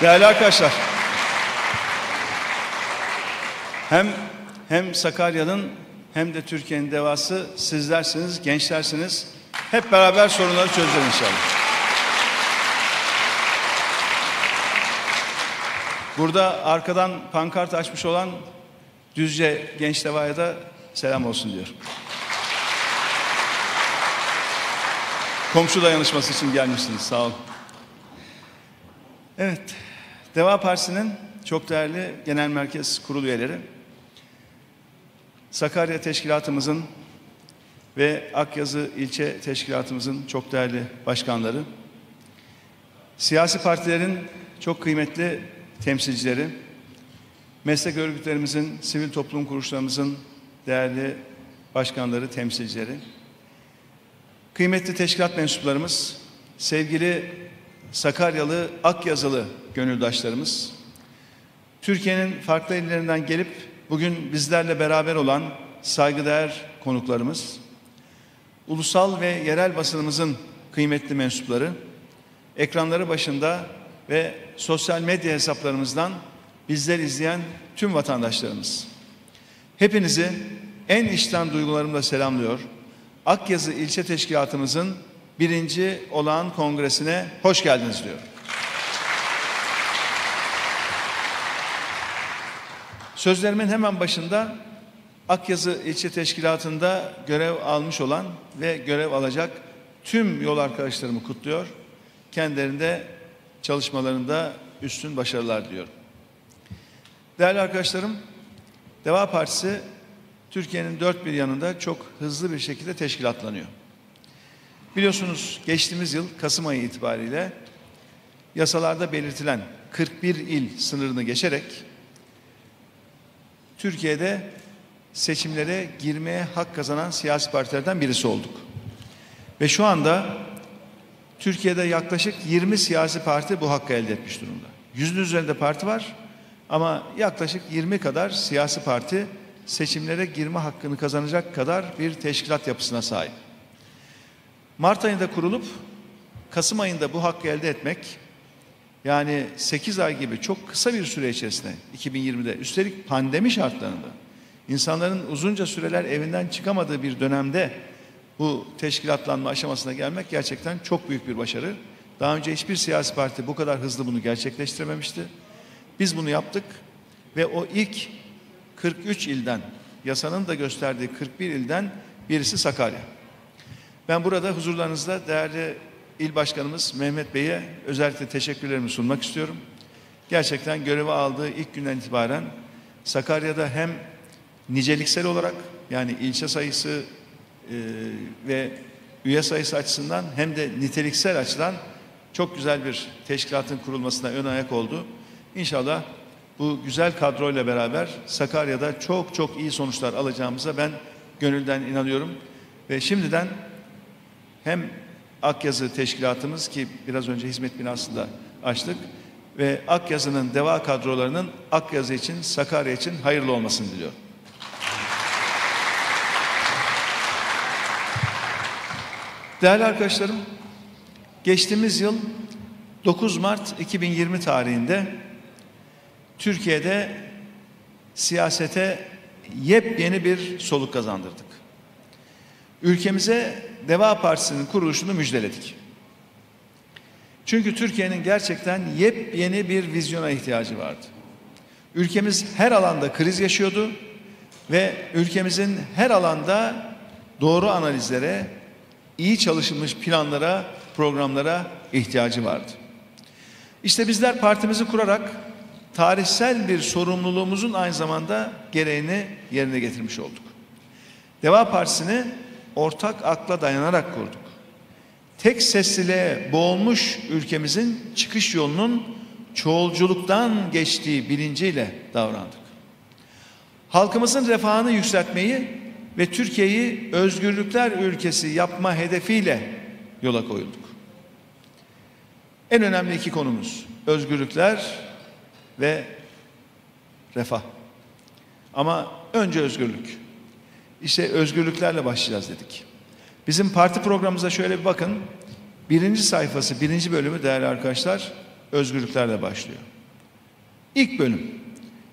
Değerli arkadaşlar. Hem hem Sakarya'nın hem de Türkiye'nin devası sizlersiniz, gençlersiniz. Hep beraber sorunları çözeceğiz inşallah. Burada arkadan pankart açmış olan Düzce Genç Deva'ya da selam olsun diyor. Komşu dayanışması için gelmişsiniz. Sağ olun. Evet. Deva Partisi'nin çok değerli genel merkez kurul üyeleri, Sakarya Teşkilatımızın ve Akyazı ilçe teşkilatımızın çok değerli başkanları, siyasi partilerin çok kıymetli temsilcileri, meslek örgütlerimizin, sivil toplum kuruluşlarımızın değerli başkanları, temsilcileri, kıymetli teşkilat mensuplarımız, sevgili Sakaryalı, Akyazılı gönüldaşlarımız, Türkiye'nin farklı illerinden gelip bugün bizlerle beraber olan saygıdeğer konuklarımız, ulusal ve yerel basınımızın kıymetli mensupları, ekranları başında ve sosyal medya hesaplarımızdan bizler izleyen tüm vatandaşlarımız. Hepinizi en içten duygularımla selamlıyor. Akyazı İlçe Teşkilatımızın birinci olağan kongresine hoş geldiniz diyor. Sözlerimin hemen başında Akyazı İlçe Teşkilatı'nda görev almış olan ve görev alacak tüm yol arkadaşlarımı kutluyor. Kendilerinde çalışmalarında üstün başarılar diliyorum. Değerli arkadaşlarım, Deva Partisi Türkiye'nin dört bir yanında çok hızlı bir şekilde teşkilatlanıyor. Biliyorsunuz geçtiğimiz yıl Kasım ayı itibariyle yasalarda belirtilen 41 il sınırını geçerek Türkiye'de seçimlere girmeye hak kazanan siyasi partilerden birisi olduk. Ve şu anda Türkiye'de yaklaşık 20 siyasi parti bu hakkı elde etmiş durumda. Yüzün üzerinde parti var ama yaklaşık 20 kadar siyasi parti seçimlere girme hakkını kazanacak kadar bir teşkilat yapısına sahip. Mart ayında kurulup Kasım ayında bu hakkı elde etmek yani 8 ay gibi çok kısa bir süre içerisinde 2020'de üstelik pandemi şartlarında insanların uzunca süreler evinden çıkamadığı bir dönemde bu teşkilatlanma aşamasına gelmek gerçekten çok büyük bir başarı. Daha önce hiçbir siyasi parti bu kadar hızlı bunu gerçekleştirememişti. Biz bunu yaptık ve o ilk 43 ilden, yasanın da gösterdiği 41 ilden birisi Sakarya. Ben burada huzurlarınızda değerli il başkanımız Mehmet Bey'e özellikle teşekkürlerimi sunmak istiyorum. Gerçekten görevi aldığı ilk günden itibaren Sakarya'da hem niceliksel olarak yani ilçe sayısı e, ve üye sayısı açısından hem de niteliksel açıdan çok güzel bir teşkilatın kurulmasına ön ayak oldu. İnşallah bu güzel kadroyla beraber Sakarya'da çok çok iyi sonuçlar alacağımıza ben gönülden inanıyorum. Ve şimdiden hem Akyazı teşkilatımız ki biraz önce hizmet binasında açtık ve Akyazı'nın deva kadrolarının Akyazı için, Sakarya için hayırlı olmasını diliyorum. Değerli arkadaşlarım, geçtiğimiz yıl 9 Mart 2020 tarihinde Türkiye'de siyasete yepyeni bir soluk kazandırdık. Ülkemize Deva Partisi'nin kuruluşunu müjdeledik. Çünkü Türkiye'nin gerçekten yepyeni bir vizyona ihtiyacı vardı. Ülkemiz her alanda kriz yaşıyordu ve ülkemizin her alanda doğru analizlere, iyi çalışılmış planlara, programlara ihtiyacı vardı. İşte bizler partimizi kurarak tarihsel bir sorumluluğumuzun aynı zamanda gereğini yerine getirmiş olduk. Deva Partisi'ni ortak akla dayanarak kurduk. Tek sesliliğe boğulmuş ülkemizin çıkış yolunun çoğulculuktan geçtiği bilinciyle davrandık. Halkımızın refahını yükseltmeyi ve Türkiye'yi özgürlükler ülkesi yapma hedefiyle yola koyulduk. En önemli iki konumuz özgürlükler ve refah. Ama önce özgürlük. İşte özgürlüklerle başlayacağız dedik. Bizim parti programımıza şöyle bir bakın. Birinci sayfası, birinci bölümü değerli arkadaşlar. özgürlüklerle başlıyor. İlk bölüm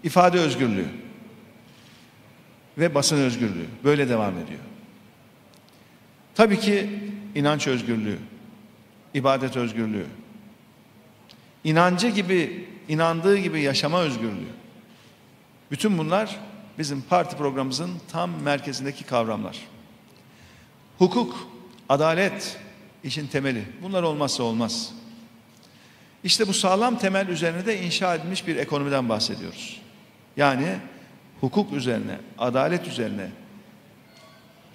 ifade özgürlüğü ve basın özgürlüğü böyle devam ediyor. Tabii ki inanç özgürlüğü, ibadet özgürlüğü, inancı gibi, inandığı gibi yaşama özgürlüğü. Bütün bunlar bizim parti programımızın tam merkezindeki kavramlar. Hukuk, adalet işin temeli. Bunlar olmazsa olmaz. İşte bu sağlam temel üzerine de inşa edilmiş bir ekonomiden bahsediyoruz. Yani hukuk üzerine, adalet üzerine,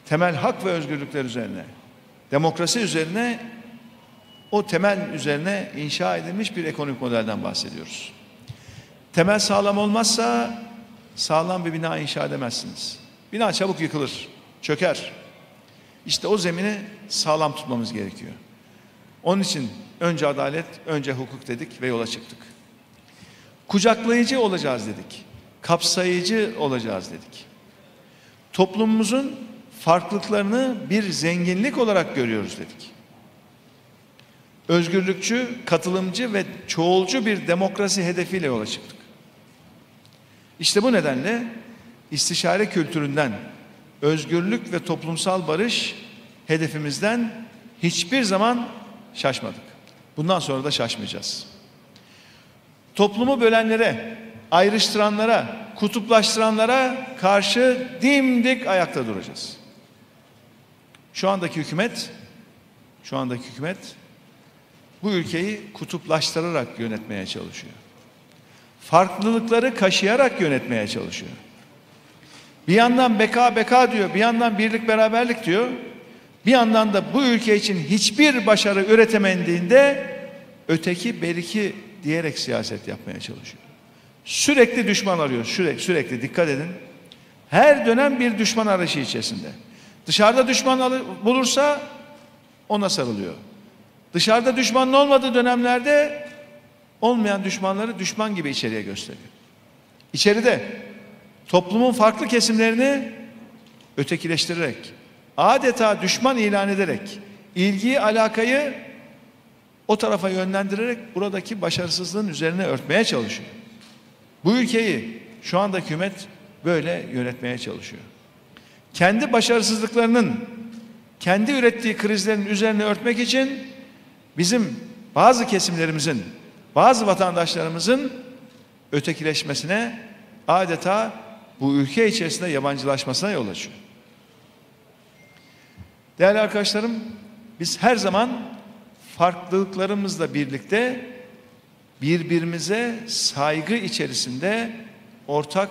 temel hak ve özgürlükler üzerine, demokrasi üzerine, o temel üzerine inşa edilmiş bir ekonomik modelden bahsediyoruz. Temel sağlam olmazsa sağlam bir bina inşa edemezsiniz. Bina çabuk yıkılır, çöker. İşte o zemini sağlam tutmamız gerekiyor. Onun için önce adalet, önce hukuk dedik ve yola çıktık. Kucaklayıcı olacağız dedik. Kapsayıcı olacağız dedik. Toplumumuzun farklılıklarını bir zenginlik olarak görüyoruz dedik. Özgürlükçü, katılımcı ve çoğulcu bir demokrasi hedefiyle yola çıktık. İşte bu nedenle istişare kültüründen özgürlük ve toplumsal barış hedefimizden hiçbir zaman şaşmadık. Bundan sonra da şaşmayacağız. Toplumu bölenlere, ayrıştıranlara, kutuplaştıranlara karşı dimdik ayakta duracağız. Şu andaki hükümet, şu andaki hükümet bu ülkeyi kutuplaştırarak yönetmeye çalışıyor. Farklılıkları kaşıyarak yönetmeye çalışıyor. Bir yandan beka beka diyor, bir yandan birlik beraberlik diyor. Bir yandan da bu ülke için hiçbir başarı üretemediğinde öteki beriki diyerek siyaset yapmaya çalışıyor. Sürekli düşman arıyor, sürekli, sürekli dikkat edin. Her dönem bir düşman arayışı içerisinde. Dışarıda düşman bulursa ona sarılıyor. Dışarıda düşmanın olmadığı dönemlerde olmayan düşmanları düşman gibi içeriye gösteriyor. İçeride toplumun farklı kesimlerini ötekileştirerek, adeta düşman ilan ederek, ilgiyi, alakayı o tarafa yönlendirerek buradaki başarısızlığın üzerine örtmeye çalışıyor. Bu ülkeyi şu anda hükümet böyle yönetmeye çalışıyor. Kendi başarısızlıklarının, kendi ürettiği krizlerin üzerine örtmek için bizim bazı kesimlerimizin, bazı vatandaşlarımızın ötekileşmesine adeta bu ülke içerisinde yabancılaşmasına yol açıyor. Değerli arkadaşlarım, biz her zaman farklılıklarımızla birlikte birbirimize saygı içerisinde ortak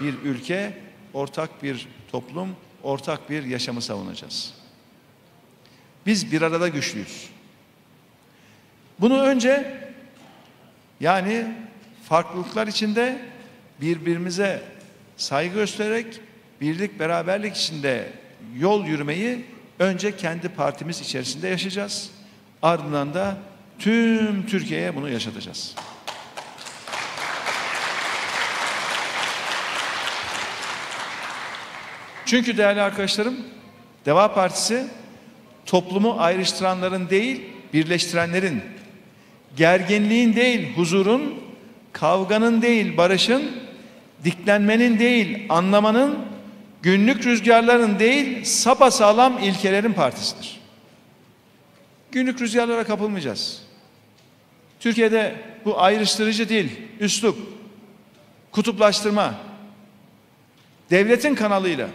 bir ülke, ortak bir toplum, ortak bir yaşamı savunacağız. Biz bir arada güçlüyüz. Bunu önce yani farklılıklar içinde birbirimize saygı göstererek birlik beraberlik içinde yol yürümeyi önce kendi partimiz içerisinde yaşayacağız. Ardından da tüm Türkiye'ye bunu yaşatacağız. Çünkü değerli arkadaşlarım, Deva Partisi toplumu ayrıştıranların değil, birleştirenlerin, gerginliğin değil, huzurun, kavganın değil, barışın, diklenmenin değil, anlamanın, günlük rüzgarların değil, sapasağlam ilkelerin partisidir. Günlük rüzgarlara kapılmayacağız. Türkiye'de bu ayrıştırıcı dil, üslup, kutuplaştırma, devletin kanalıyla,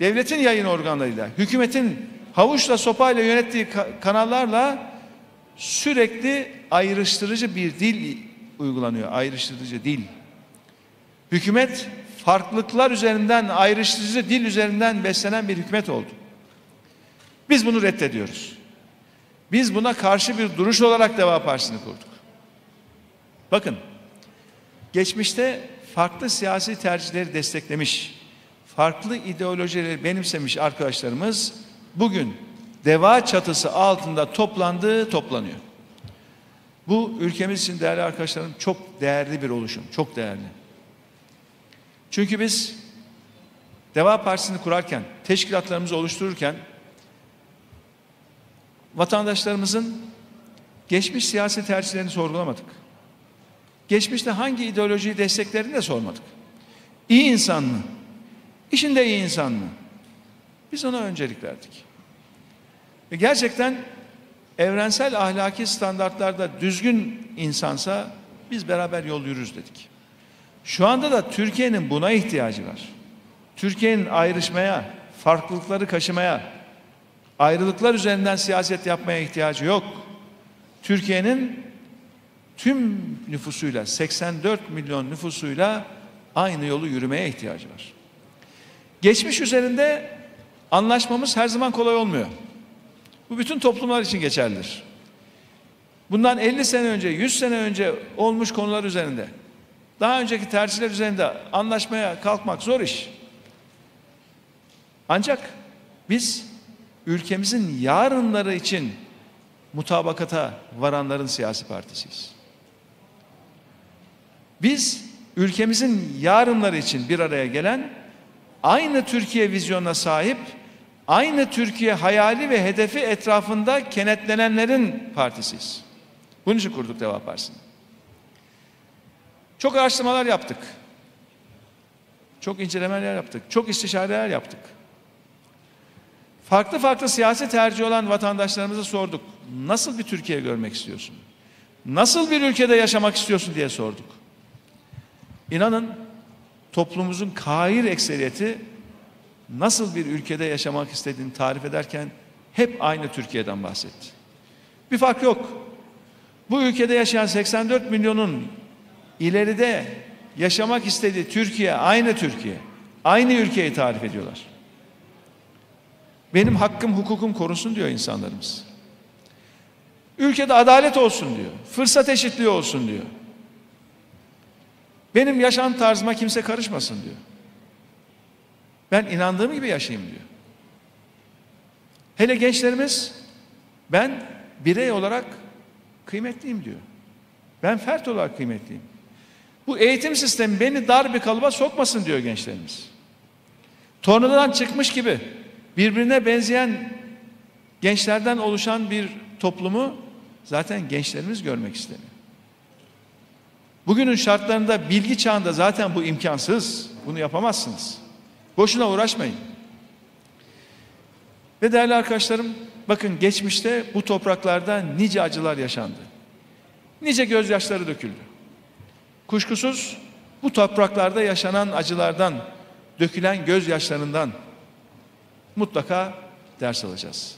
devletin yayın organlarıyla, hükümetin havuçla sopayla yönettiği kanallarla sürekli ayrıştırıcı bir dil uygulanıyor. Ayrıştırıcı dil. Hükümet farklılıklar üzerinden, ayrıştırıcı dil üzerinden beslenen bir hükümet oldu. Biz bunu reddediyoruz. Biz buna karşı bir duruş olarak Deva Partisi'ni kurduk. Bakın, geçmişte farklı siyasi tercihleri desteklemiş, farklı ideolojileri benimsemiş arkadaşlarımız bugün deva çatısı altında toplandığı toplanıyor. Bu ülkemiz için değerli arkadaşlarım çok değerli bir oluşum, çok değerli. Çünkü biz Deva Partisi'ni kurarken, teşkilatlarımızı oluştururken vatandaşlarımızın Geçmiş siyasi tercihlerini sorgulamadık. Geçmişte hangi ideolojiyi desteklerini de sormadık. İyi insan mı? İşinde iyi insan mı? Biz ona öncelik verdik. Ve gerçekten evrensel ahlaki standartlarda düzgün insansa biz beraber yol yürürüz dedik. Şu anda da Türkiye'nin buna ihtiyacı var. Türkiye'nin ayrışmaya, farklılıkları kaşımaya, ayrılıklar üzerinden siyaset yapmaya ihtiyacı yok. Türkiye'nin tüm nüfusuyla 84 milyon nüfusuyla aynı yolu yürümeye ihtiyacı var. Geçmiş üzerinde anlaşmamız her zaman kolay olmuyor. Bu bütün toplumlar için geçerlidir. Bundan 50 sene önce, 100 sene önce olmuş konular üzerinde, daha önceki tercihler üzerinde anlaşmaya kalkmak zor iş. Ancak biz ülkemizin yarınları için mutabakata varanların siyasi partisiyiz. Biz ülkemizin yarınları için bir araya gelen aynı Türkiye vizyonuna sahip, aynı Türkiye hayali ve hedefi etrafında kenetlenenlerin partisiyiz. Bunun için kurduk Deva Partisi'ni. Çok araştırmalar yaptık. Çok incelemeler yaptık. Çok istişareler yaptık. Farklı farklı siyasi tercih olan vatandaşlarımıza sorduk. Nasıl bir Türkiye görmek istiyorsun? Nasıl bir ülkede yaşamak istiyorsun diye sorduk. İnanın toplumumuzun kair ekseriyeti nasıl bir ülkede yaşamak istediğini tarif ederken hep aynı Türkiye'den bahsetti. Bir fark yok. Bu ülkede yaşayan 84 milyonun ileride yaşamak istediği Türkiye aynı Türkiye. Aynı ülkeyi tarif ediyorlar. Benim hakkım hukukum korunsun diyor insanlarımız. Ülkede adalet olsun diyor. Fırsat eşitliği olsun diyor. Benim yaşam tarzıma kimse karışmasın diyor. Ben inandığım gibi yaşayayım diyor. Hele gençlerimiz ben birey olarak kıymetliyim diyor. Ben fert olarak kıymetliyim. Bu eğitim sistemi beni dar bir kalıba sokmasın diyor gençlerimiz. Tornadan çıkmış gibi birbirine benzeyen gençlerden oluşan bir toplumu zaten gençlerimiz görmek istemiyor. Bugünün şartlarında bilgi çağında zaten bu imkansız. Bunu yapamazsınız. Boşuna uğraşmayın. Ve değerli arkadaşlarım bakın geçmişte bu topraklarda nice acılar yaşandı. Nice gözyaşları döküldü. Kuşkusuz bu topraklarda yaşanan acılardan, dökülen gözyaşlarından mutlaka ders alacağız.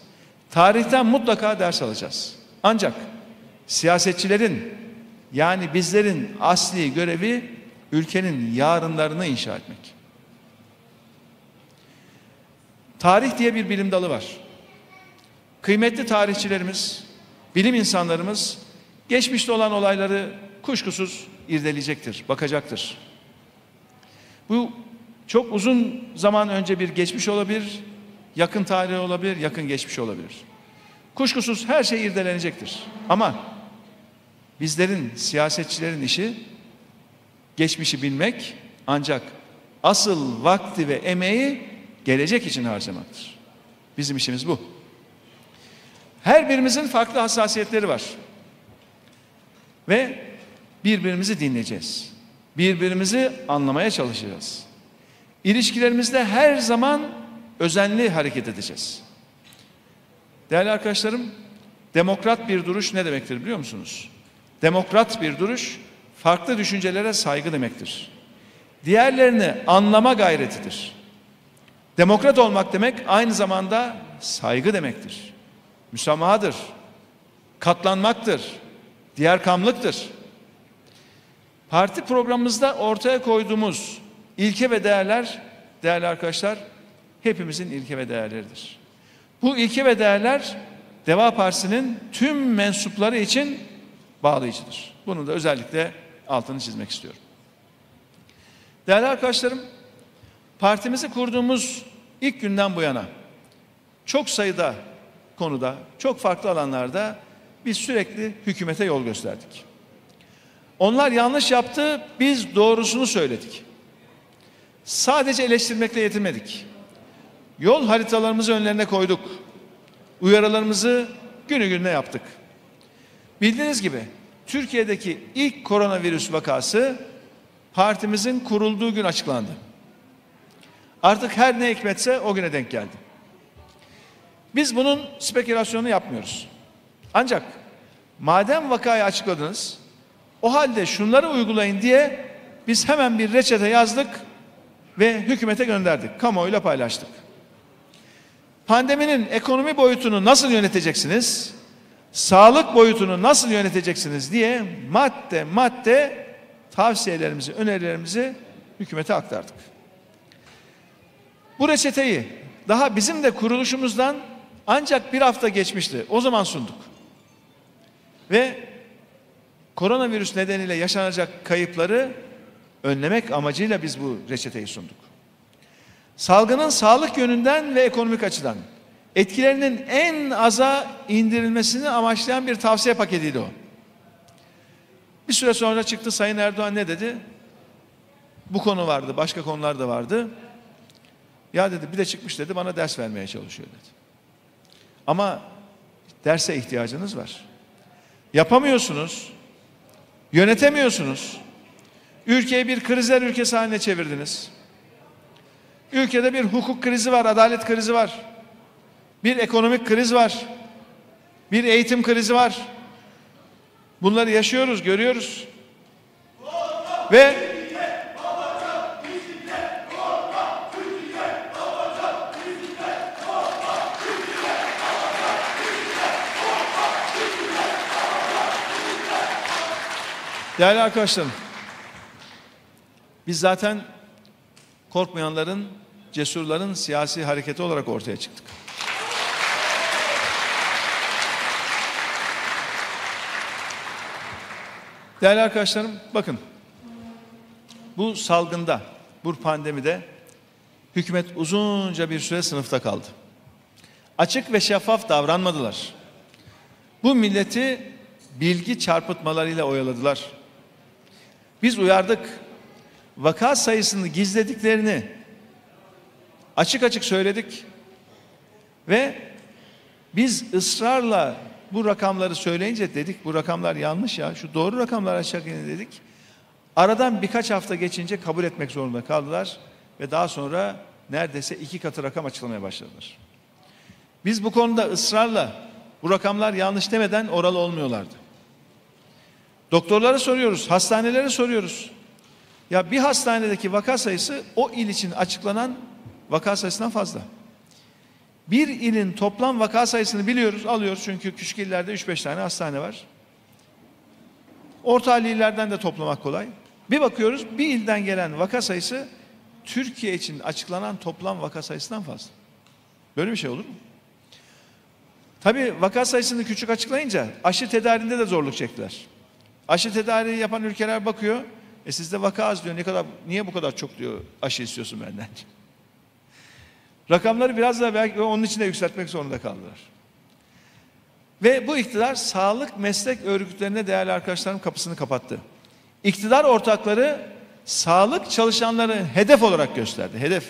Tarihten mutlaka ders alacağız. Ancak siyasetçilerin yani bizlerin asli görevi ülkenin yarınlarını inşa etmek. Tarih diye bir bilim dalı var. Kıymetli tarihçilerimiz, bilim insanlarımız geçmişte olan olayları kuşkusuz irdeleyecektir, bakacaktır. Bu çok uzun zaman önce bir geçmiş olabilir, yakın tarih olabilir, yakın geçmiş olabilir. Kuşkusuz her şey irdelenecektir. Ama bizlerin, siyasetçilerin işi geçmişi bilmek ancak asıl vakti ve emeği gelecek için harcamaktır. Bizim işimiz bu. Her birimizin farklı hassasiyetleri var. Ve birbirimizi dinleyeceğiz. Birbirimizi anlamaya çalışacağız. İlişkilerimizde her zaman özenli hareket edeceğiz. Değerli arkadaşlarım, demokrat bir duruş ne demektir biliyor musunuz? Demokrat bir duruş farklı düşüncelere saygı demektir. Diğerlerini anlama gayretidir. Demokrat olmak demek aynı zamanda saygı demektir. Müsamahadır. Katlanmaktır. Diğer kamlıktır. Parti programımızda ortaya koyduğumuz ilke ve değerler değerli arkadaşlar hepimizin ilke ve değerleridir. Bu ilke ve değerler Deva Partisi'nin tüm mensupları için bağlayıcıdır. Bunu da özellikle altını çizmek istiyorum. Değerli arkadaşlarım, partimizi kurduğumuz ilk günden bu yana çok sayıda konuda, çok farklı alanlarda biz sürekli hükümete yol gösterdik. Onlar yanlış yaptı, biz doğrusunu söyledik. Sadece eleştirmekle yetinmedik. Yol haritalarımızı önlerine koyduk. Uyarılarımızı günü gününe yaptık. Bildiğiniz gibi Türkiye'deki ilk koronavirüs vakası partimizin kurulduğu gün açıklandı. Artık her ne hikmetse o güne denk geldi. Biz bunun spekülasyonunu yapmıyoruz. Ancak madem vakayı açıkladınız, o halde şunları uygulayın diye biz hemen bir reçete yazdık ve hükümete gönderdik. Kamuoyuyla paylaştık. Pandeminin ekonomi boyutunu nasıl yöneteceksiniz? Sağlık boyutunu nasıl yöneteceksiniz diye madde madde tavsiyelerimizi, önerilerimizi hükümete aktardık. Bu reçeteyi daha bizim de kuruluşumuzdan ancak bir hafta geçmişti. O zaman sunduk. Ve koronavirüs nedeniyle yaşanacak kayıpları önlemek amacıyla biz bu reçeteyi sunduk. Salgının sağlık yönünden ve ekonomik açıdan etkilerinin en aza indirilmesini amaçlayan bir tavsiye paketiydi o. Bir süre sonra çıktı Sayın Erdoğan ne dedi? Bu konu vardı, başka konular da vardı. Ya dedi bir de çıkmış dedi bana ders vermeye çalışıyor dedi. Ama derse ihtiyacınız var. Yapamıyorsunuz. Yönetemiyorsunuz. Ülkeyi bir krizler ülkesi haline çevirdiniz. Ülkede bir hukuk krizi var, adalet krizi var. Bir ekonomik kriz var. Bir eğitim krizi var. Bunları yaşıyoruz, görüyoruz. Ve Değerli arkadaşlarım, biz zaten korkmayanların, cesurların siyasi hareketi olarak ortaya çıktık. Değerli arkadaşlarım, bakın bu salgında, bu pandemide hükümet uzunca bir süre sınıfta kaldı. Açık ve şeffaf davranmadılar. Bu milleti bilgi çarpıtmalarıyla oyaladılar. Biz uyardık. Vaka sayısını gizlediklerini açık açık söyledik. Ve biz ısrarla bu rakamları söyleyince dedik bu rakamlar yanlış ya şu doğru rakamlar açık dedik. Aradan birkaç hafta geçince kabul etmek zorunda kaldılar ve daha sonra neredeyse iki katı rakam açıklamaya başladılar. Biz bu konuda ısrarla bu rakamlar yanlış demeden oralı olmuyorlardı. Doktorlara soruyoruz, hastanelere soruyoruz. Ya bir hastanedeki vaka sayısı o il için açıklanan vaka sayısından fazla. Bir ilin toplam vaka sayısını biliyoruz, alıyoruz çünkü küçük illerde 3-5 tane hastane var. Orta illerden de toplamak kolay. Bir bakıyoruz bir ilden gelen vaka sayısı Türkiye için açıklanan toplam vaka sayısından fazla. Böyle bir şey olur mu? Tabii vaka sayısını küçük açıklayınca aşı tedarinde de zorluk çektiler. Aşı tedariği yapan ülkeler bakıyor. E sizde vaka az diyor. Ne kadar niye bu kadar çok diyor aşı istiyorsun benden? Rakamları biraz daha belki onun için de yükseltmek zorunda kaldılar. Ve bu iktidar sağlık meslek örgütlerine değerli arkadaşlarım kapısını kapattı. İktidar ortakları sağlık çalışanları hedef olarak gösterdi. Hedef.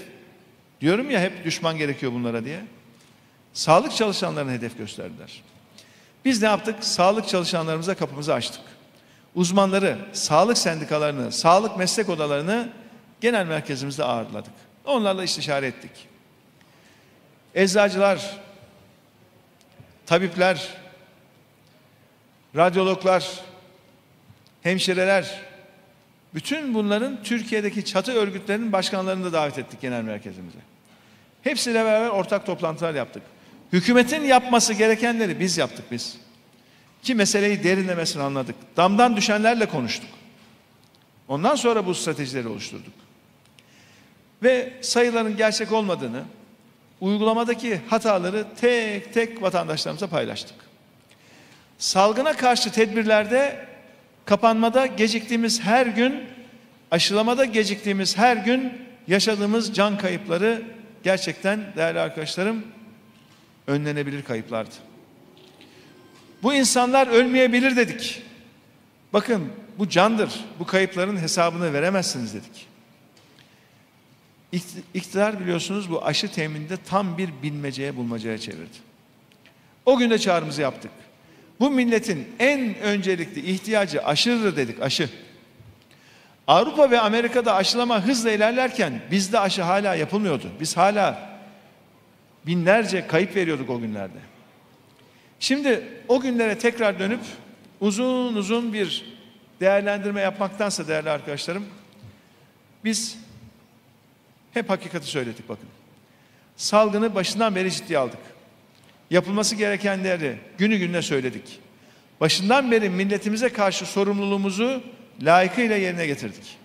Diyorum ya hep düşman gerekiyor bunlara diye. Sağlık çalışanlarını hedef gösterdiler. Biz ne yaptık? Sağlık çalışanlarımıza kapımızı açtık uzmanları, sağlık sendikalarını, sağlık meslek odalarını genel merkezimizde ağırladık. Onlarla istişare ettik. Eczacılar, tabipler, radyologlar, hemşireler, bütün bunların Türkiye'deki çatı örgütlerinin başkanlarını da davet ettik genel merkezimize. Hepsiyle beraber ortak toplantılar yaptık. Hükümetin yapması gerekenleri biz yaptık biz. Ki meseleyi derinlemesine anladık. Damdan düşenlerle konuştuk. Ondan sonra bu stratejileri oluşturduk. Ve sayıların gerçek olmadığını, uygulamadaki hataları tek tek vatandaşlarımıza paylaştık. Salgına karşı tedbirlerde kapanmada geciktiğimiz her gün, aşılamada geciktiğimiz her gün yaşadığımız can kayıpları gerçekten değerli arkadaşlarım önlenebilir kayıplardı. Bu insanlar ölmeyebilir dedik. Bakın bu candır. Bu kayıpların hesabını veremezsiniz dedik. İktidar biliyorsunuz bu aşı temininde tam bir bilmeceye bulmacaya çevirdi. O gün de çağrımızı yaptık. Bu milletin en öncelikli ihtiyacı aşıdır dedik aşı. Avrupa ve Amerika'da aşılama hızla ilerlerken bizde aşı hala yapılmıyordu. Biz hala binlerce kayıp veriyorduk o günlerde. Şimdi o günlere tekrar dönüp uzun uzun bir değerlendirme yapmaktansa değerli arkadaşlarım biz hep hakikati söyledik bakın. Salgını başından beri ciddiye aldık. Yapılması gerekenleri günü gününe söyledik. Başından beri milletimize karşı sorumluluğumuzu layıkıyla yerine getirdik.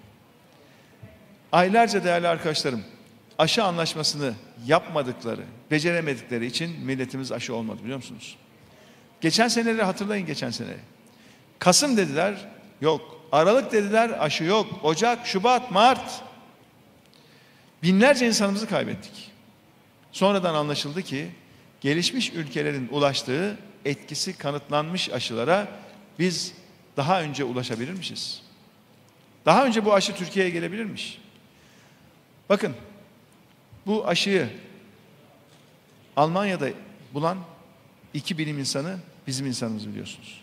Aylarca değerli arkadaşlarım aşı anlaşmasını yapmadıkları, beceremedikleri için milletimiz aşı olmadı biliyor musunuz? Geçen seneleri hatırlayın geçen seneyi. Kasım dediler, yok. Aralık dediler, aşı yok. Ocak, Şubat, Mart. Binlerce insanımızı kaybettik. Sonradan anlaşıldı ki gelişmiş ülkelerin ulaştığı etkisi kanıtlanmış aşılara biz daha önce ulaşabilirmişiz. Daha önce bu aşı Türkiye'ye gelebilirmiş. Bakın bu aşıyı Almanya'da bulan iki bilim insanı bizim insanımız biliyorsunuz.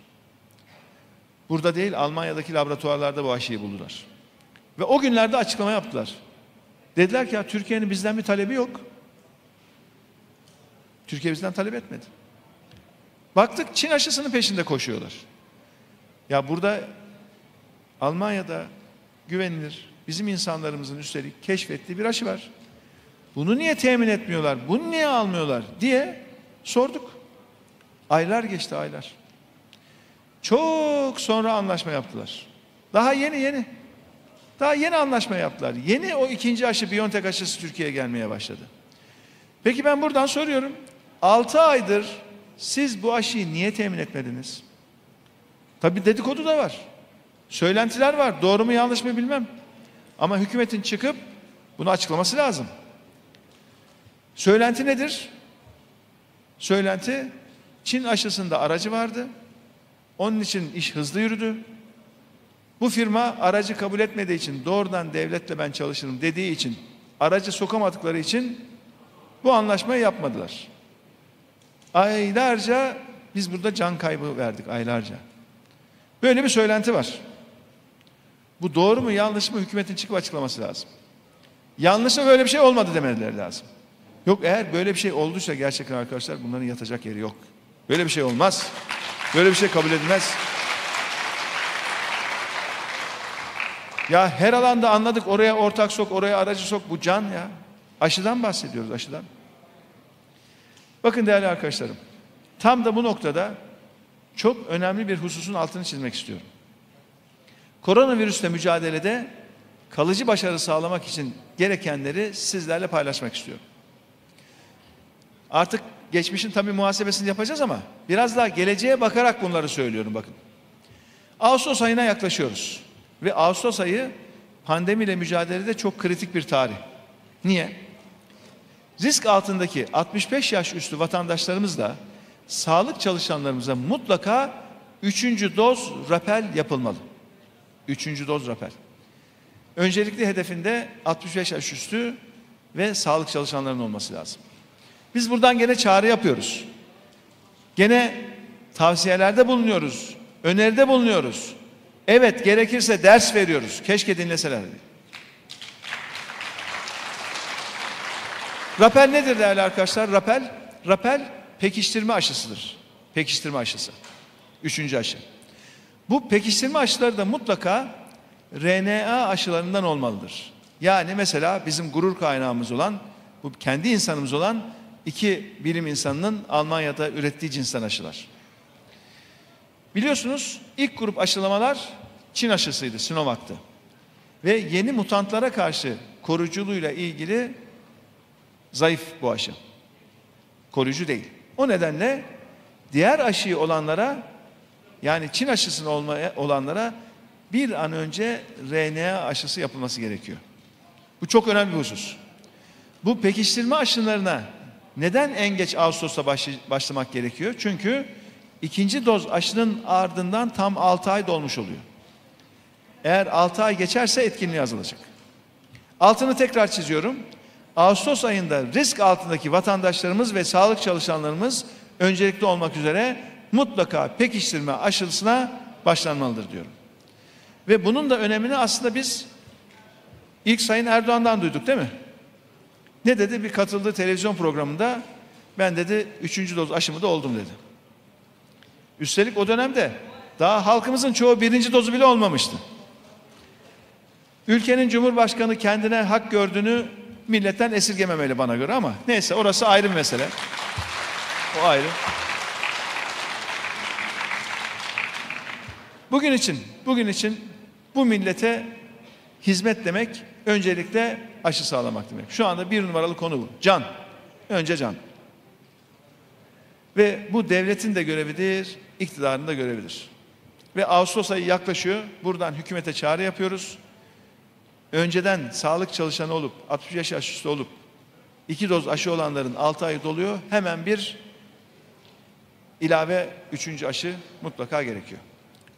Burada değil Almanya'daki laboratuvarlarda bu aşıyı buldular. Ve o günlerde açıklama yaptılar. Dediler ki ya Türkiye'nin bizden bir talebi yok. Türkiye bizden talep etmedi. Baktık Çin aşısının peşinde koşuyorlar. Ya burada Almanya'da güvenilir bizim insanlarımızın üstelik keşfettiği bir aşı var. Bunu niye temin etmiyorlar? Bunu niye almıyorlar diye sorduk. Aylar geçti aylar. Çok sonra anlaşma yaptılar. Daha yeni yeni. Daha yeni anlaşma yaptılar. Yeni o ikinci aşı Biontech aşısı Türkiye'ye gelmeye başladı. Peki ben buradan soruyorum. 6 aydır siz bu aşıyı niye temin etmediniz? Tabi dedikodu da var. Söylentiler var. Doğru mu yanlış mı bilmem. Ama hükümetin çıkıp bunu açıklaması lazım. Söylenti nedir? Söylenti Çin aşısında aracı vardı. Onun için iş hızlı yürüdü. Bu firma aracı kabul etmediği için doğrudan devletle ben çalışırım dediği için aracı sokamadıkları için bu anlaşmayı yapmadılar. Aylarca biz burada can kaybı verdik aylarca. Böyle bir söylenti var. Bu doğru mu yanlış mı hükümetin çıkıp açıklaması lazım. Yanlışsa böyle bir şey olmadı demeleri lazım. Yok eğer böyle bir şey olduysa gerçekten arkadaşlar bunların yatacak yeri yok. Böyle bir şey olmaz. Böyle bir şey kabul edilmez. Ya her alanda anladık oraya ortak sok, oraya aracı sok bu can ya. Aşıdan bahsediyoruz aşıdan. Bakın değerli arkadaşlarım. Tam da bu noktada çok önemli bir hususun altını çizmek istiyorum. Koronavirüsle mücadelede kalıcı başarı sağlamak için gerekenleri sizlerle paylaşmak istiyorum. Artık geçmişin tabi muhasebesini yapacağız ama biraz daha geleceğe bakarak bunları söylüyorum bakın. Ağustos ayına yaklaşıyoruz ve Ağustos ayı pandemiyle mücadelede çok kritik bir tarih. Niye? Risk altındaki 65 yaş üstü vatandaşlarımız da sağlık çalışanlarımıza mutlaka üçüncü doz rapel yapılmalı. Üçüncü doz rapel. Öncelikli hedefinde 65 yaş üstü ve sağlık çalışanlarının olması lazım. Biz buradan gene çağrı yapıyoruz. Gene tavsiyelerde bulunuyoruz. Öneride bulunuyoruz. Evet gerekirse ders veriyoruz. Keşke dinleselerdi. Rapel nedir değerli arkadaşlar? Rapel, rapel pekiştirme aşısıdır. Pekiştirme aşısı. Üçüncü aşı. Bu pekiştirme aşıları da mutlaka RNA aşılarından olmalıdır. Yani mesela bizim gurur kaynağımız olan, bu kendi insanımız olan iki bilim insanının Almanya'da ürettiği cinsten aşılar. Biliyorsunuz ilk grup aşılamalar Çin aşısıydı, Sinovac'tı. Ve yeni mutantlara karşı koruyuculuğuyla ilgili zayıf bu aşı. Koruyucu değil. O nedenle diğer aşıyı olanlara yani Çin aşısını olmaya, olanlara bir an önce RNA aşısı yapılması gerekiyor. Bu çok önemli bir husus. Bu pekiştirme aşılarına neden en geç Ağustos'ta başlamak gerekiyor? Çünkü ikinci doz aşının ardından tam 6 ay dolmuş oluyor. Eğer 6 ay geçerse etkinliği azalacak. Altını tekrar çiziyorum. Ağustos ayında risk altındaki vatandaşlarımız ve sağlık çalışanlarımız öncelikli olmak üzere mutlaka pekiştirme aşısına başlanmalıdır diyorum. Ve bunun da önemini aslında biz ilk Sayın Erdoğan'dan duyduk değil mi? Ne dedi? Bir katıldığı televizyon programında ben dedi üçüncü doz aşımı da oldum dedi. Üstelik o dönemde daha halkımızın çoğu birinci dozu bile olmamıştı. Ülkenin Cumhurbaşkanı kendine hak gördüğünü milletten esirgememeli bana göre ama neyse orası ayrı bir mesele. O ayrı. Bugün için, bugün için bu millete hizmet demek öncelikle aşı sağlamak demek. Şu anda bir numaralı konu bu. Can. Önce can. Ve bu devletin de görevidir, iktidarın da görevidir. Ve Ağustos ayı yaklaşıyor. Buradan hükümete çağrı yapıyoruz. Önceden sağlık çalışanı olup, 60 yaş üstü olup, iki doz aşı olanların 6 ayı doluyor. Hemen bir ilave üçüncü aşı mutlaka gerekiyor.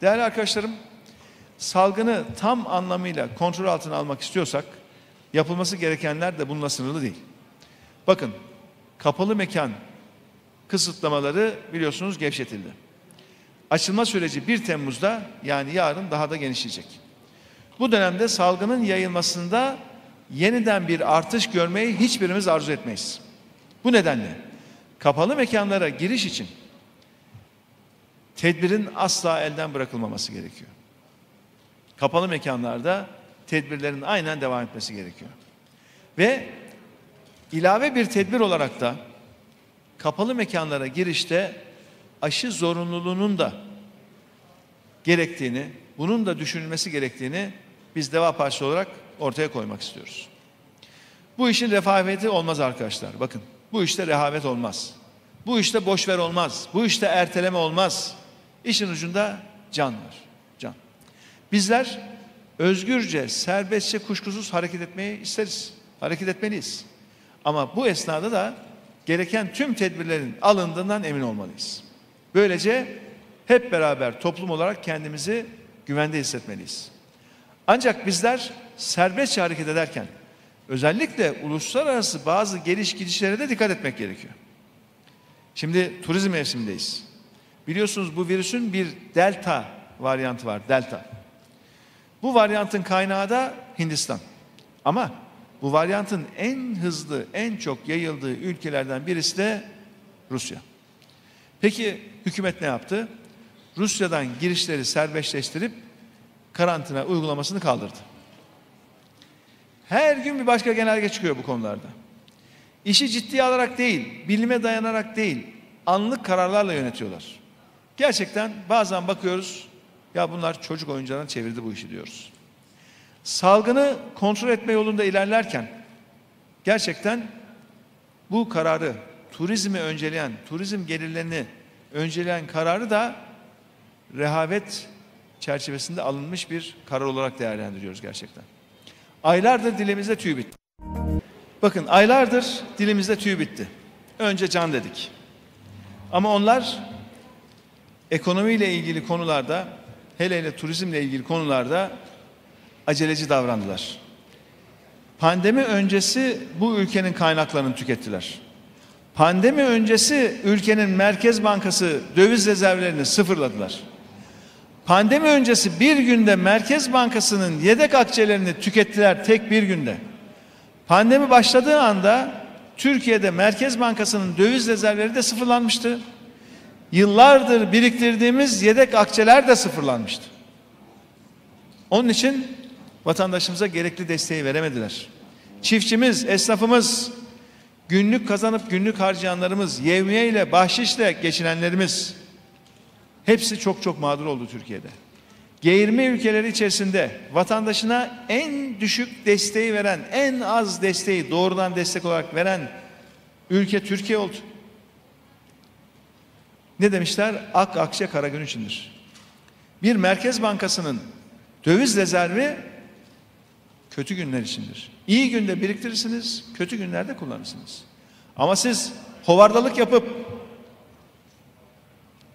Değerli arkadaşlarım, salgını tam anlamıyla kontrol altına almak istiyorsak, yapılması gerekenler de bununla sınırlı değil. Bakın, kapalı mekan kısıtlamaları biliyorsunuz gevşetildi. Açılma süreci 1 Temmuz'da yani yarın daha da genişleyecek. Bu dönemde salgının yayılmasında yeniden bir artış görmeyi hiçbirimiz arzu etmeyiz. Bu nedenle kapalı mekanlara giriş için tedbirin asla elden bırakılmaması gerekiyor. Kapalı mekanlarda tedbirlerin aynen devam etmesi gerekiyor. Ve ilave bir tedbir olarak da kapalı mekanlara girişte aşı zorunluluğunun da gerektiğini, bunun da düşünülmesi gerektiğini biz Deva Partisi olarak ortaya koymak istiyoruz. Bu işin rehaveti olmaz arkadaşlar. Bakın bu işte rehavet olmaz. Bu işte boşver olmaz. Bu işte erteleme olmaz. İşin ucunda can var. Bizler özgürce, serbestçe, kuşkusuz hareket etmeyi isteriz. Hareket etmeliyiz. Ama bu esnada da gereken tüm tedbirlerin alındığından emin olmalıyız. Böylece hep beraber toplum olarak kendimizi güvende hissetmeliyiz. Ancak bizler serbestçe hareket ederken özellikle uluslararası bazı geliş gidişlere de dikkat etmek gerekiyor. Şimdi turizm mevsimindeyiz. Biliyorsunuz bu virüsün bir delta varyantı var. Delta. Bu varyantın kaynağı da Hindistan. Ama bu varyantın en hızlı, en çok yayıldığı ülkelerden birisi de Rusya. Peki hükümet ne yaptı? Rusya'dan girişleri serbestleştirip karantina uygulamasını kaldırdı. Her gün bir başka genelge çıkıyor bu konularda. İşi ciddiye alarak değil, bilime dayanarak değil, anlık kararlarla yönetiyorlar. Gerçekten bazen bakıyoruz, ya bunlar çocuk oyuncağına çevirdi bu işi diyoruz. Salgını kontrol etme yolunda ilerlerken gerçekten bu kararı turizmi önceleyen, turizm gelirlerini önceleyen kararı da rehavet çerçevesinde alınmış bir karar olarak değerlendiriyoruz gerçekten. Aylardır dilimizde tüy bitti. Bakın aylardır dilimizde tüy bitti. Önce can dedik. Ama onlar ekonomiyle ilgili konularda hele hele turizmle ilgili konularda aceleci davrandılar. Pandemi öncesi bu ülkenin kaynaklarını tükettiler. Pandemi öncesi ülkenin Merkez Bankası döviz rezervlerini sıfırladılar. Pandemi öncesi bir günde Merkez Bankası'nın yedek akçelerini tükettiler tek bir günde. Pandemi başladığı anda Türkiye'de Merkez Bankası'nın döviz rezervleri de sıfırlanmıştı. Yıllardır biriktirdiğimiz yedek akçeler de sıfırlanmıştı. Onun için vatandaşımıza gerekli desteği veremediler. Çiftçimiz, esnafımız, günlük kazanıp günlük harcayanlarımız, yevmiye ile bahşişle geçinenlerimiz hepsi çok çok mağdur oldu Türkiye'de. G20 ülkeleri içerisinde vatandaşına en düşük desteği veren, en az desteği doğrudan destek olarak veren ülke Türkiye oldu. Ne demişler? Ak akçe kara gün içindir. Bir merkez bankasının döviz rezervi kötü günler içindir. İyi günde biriktirirsiniz, kötü günlerde kullanırsınız. Ama siz hovardalık yapıp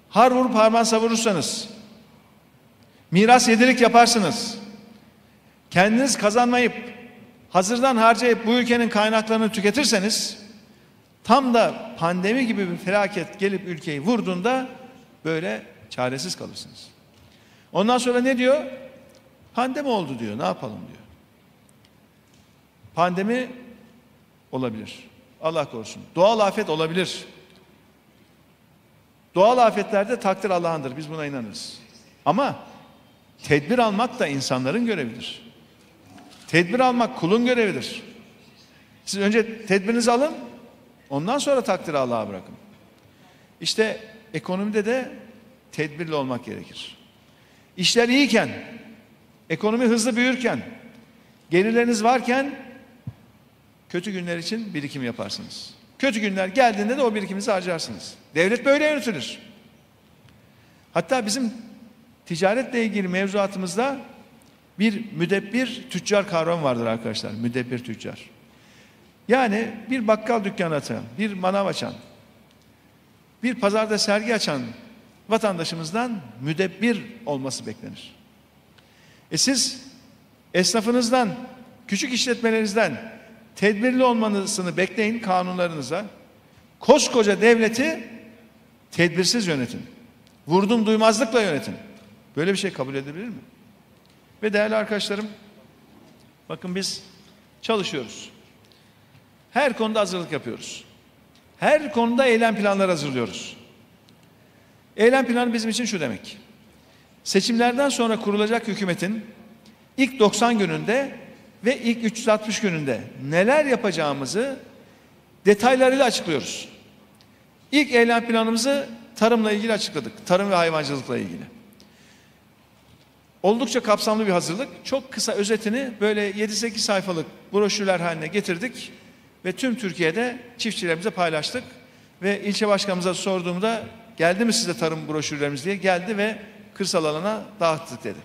har vurup harman savurursanız, miras yedirik yaparsınız, kendiniz kazanmayıp, hazırdan harcayıp bu ülkenin kaynaklarını tüketirseniz, tam da pandemi gibi bir felaket gelip ülkeyi vurduğunda Böyle çaresiz kalırsınız. Ondan sonra ne diyor? Pandemi oldu diyor. Ne yapalım diyor. Pandemi olabilir. Allah korusun. Doğal afet olabilir. Doğal afetlerde takdir Allah'ındır. Biz buna inanırız. Ama tedbir almak da insanların görevidir. Tedbir almak kulun görevidir. Siz önce tedbirinizi alın, ondan sonra takdir Allah'a bırakın. İşte ekonomide de tedbirli olmak gerekir. İşler iyiyken, ekonomi hızlı büyürken, gelirleriniz varken kötü günler için birikim yaparsınız. Kötü günler geldiğinde de o birikiminizi harcarsınız. Devlet böyle yönetilir. Hatta bizim ticaretle ilgili mevzuatımızda bir müdebbir tüccar kavramı vardır arkadaşlar. Müdebbir tüccar. Yani bir bakkal dükkanı açan, bir manav açan, bir pazarda sergi açan vatandaşımızdan müdebbir olması beklenir. E siz esnafınızdan, küçük işletmelerinizden tedbirli olmanızını bekleyin kanunlarınıza. Koskoca devleti tedbirsiz yönetin. Vurdum duymazlıkla yönetin. Böyle bir şey kabul edebilir mi? Ve değerli arkadaşlarım, bakın biz çalışıyoruz. Her konuda hazırlık yapıyoruz. Her konuda eylem planları hazırlıyoruz. Eylem planı bizim için şu demek. Seçimlerden sonra kurulacak hükümetin ilk 90 gününde ve ilk 360 gününde neler yapacağımızı detaylarıyla açıklıyoruz. İlk eylem planımızı tarımla ilgili açıkladık. Tarım ve hayvancılıkla ilgili. Oldukça kapsamlı bir hazırlık. Çok kısa özetini böyle 7-8 sayfalık broşürler haline getirdik ve tüm Türkiye'de çiftçilerimize paylaştık. Ve ilçe başkanımıza sorduğumda geldi mi size tarım broşürlerimiz diye geldi ve kırsal alana dağıttık dedi.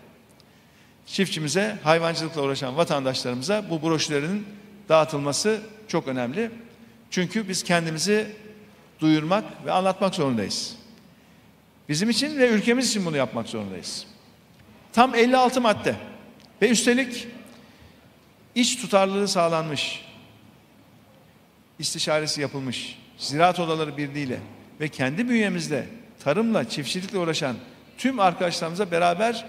Çiftçimize, hayvancılıkla uğraşan vatandaşlarımıza bu broşürlerin dağıtılması çok önemli. Çünkü biz kendimizi duyurmak ve anlatmak zorundayız. Bizim için ve ülkemiz için bunu yapmak zorundayız. Tam 56 madde ve üstelik iç tutarlılığı sağlanmış, istişaresi yapılmış, Ziraat Odaları Birliği'yle ve kendi bünyemizde tarımla, çiftçilikle uğraşan tüm arkadaşlarımıza beraber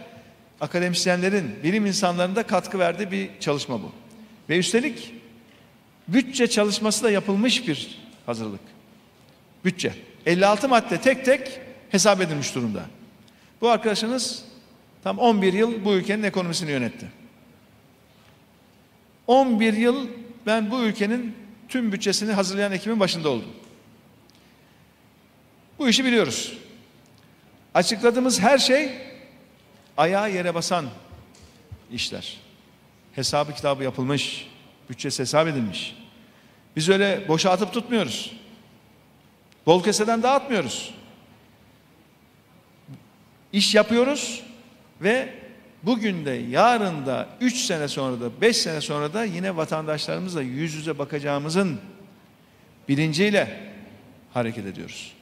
akademisyenlerin, bilim insanlarının da katkı verdiği bir çalışma bu. Ve üstelik bütçe çalışması da yapılmış bir hazırlık. Bütçe. 56 madde tek tek hesap edilmiş durumda. Bu arkadaşınız tam 11 yıl bu ülkenin ekonomisini yönetti. 11 yıl ben bu ülkenin tüm bütçesini hazırlayan ekibin başında oldum. Bu işi biliyoruz. Açıkladığımız her şey ayağa yere basan işler. Hesabı kitabı yapılmış, bütçesi hesap edilmiş. Biz öyle boşa atıp tutmuyoruz. Bol keseden dağıtmıyoruz. İş yapıyoruz ve bugün de yarın da üç sene sonra da beş sene sonra da yine vatandaşlarımızla yüz yüze bakacağımızın bilinciyle hareket ediyoruz.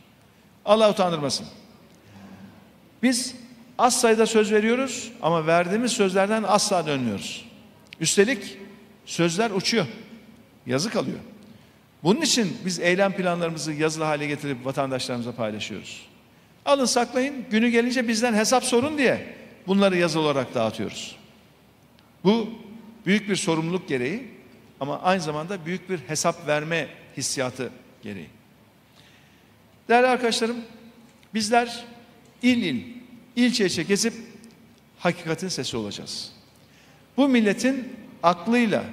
Allah utandırmasın. Biz az sayıda söz veriyoruz ama verdiğimiz sözlerden asla dönmüyoruz. Üstelik sözler uçuyor. Yazı kalıyor. Bunun için biz eylem planlarımızı yazılı hale getirip vatandaşlarımıza paylaşıyoruz. Alın saklayın günü gelince bizden hesap sorun diye bunları yazılı olarak dağıtıyoruz. Bu büyük bir sorumluluk gereği ama aynı zamanda büyük bir hesap verme hissiyatı gereği. Değerli arkadaşlarım bizler il il, ilçe ilçe gezip hakikatin sesi olacağız. Bu milletin aklıyla,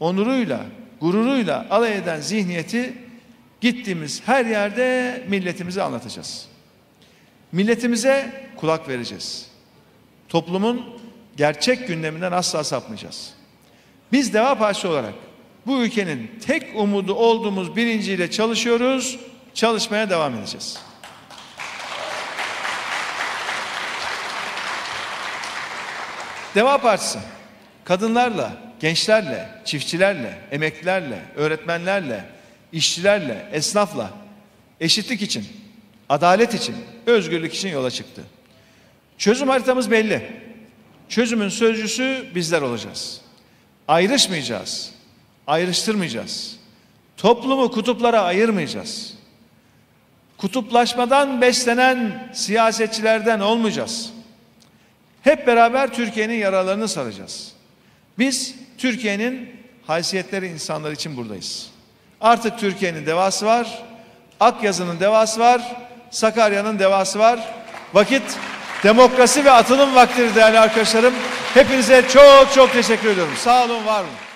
onuruyla, gururuyla alay eden zihniyeti gittiğimiz her yerde milletimize anlatacağız. Milletimize kulak vereceğiz. Toplumun gerçek gündeminden asla sapmayacağız. Biz Deva Partisi olarak bu ülkenin tek umudu olduğumuz bilinciyle çalışıyoruz, çalışmaya devam edeceğiz. Deva Partisi kadınlarla, gençlerle, çiftçilerle, emeklilerle, öğretmenlerle, işçilerle, esnafla eşitlik için, adalet için, özgürlük için yola çıktı. Çözüm haritamız belli. Çözümün sözcüsü bizler olacağız. Ayrışmayacağız. Ayrıştırmayacağız. Toplumu kutuplara ayırmayacağız. kutuplaşmadan beslenen siyasetçilerden olmayacağız. Hep beraber Türkiye'nin yaralarını saracağız. Biz Türkiye'nin haysiyetleri insanlar için buradayız. Artık Türkiye'nin devası var. Akyazı'nın devası var. Sakarya'nın devası var. Vakit demokrasi ve atılım vaktidir değerli arkadaşlarım. Hepinize çok çok teşekkür ediyorum. Sağ olun, var olun.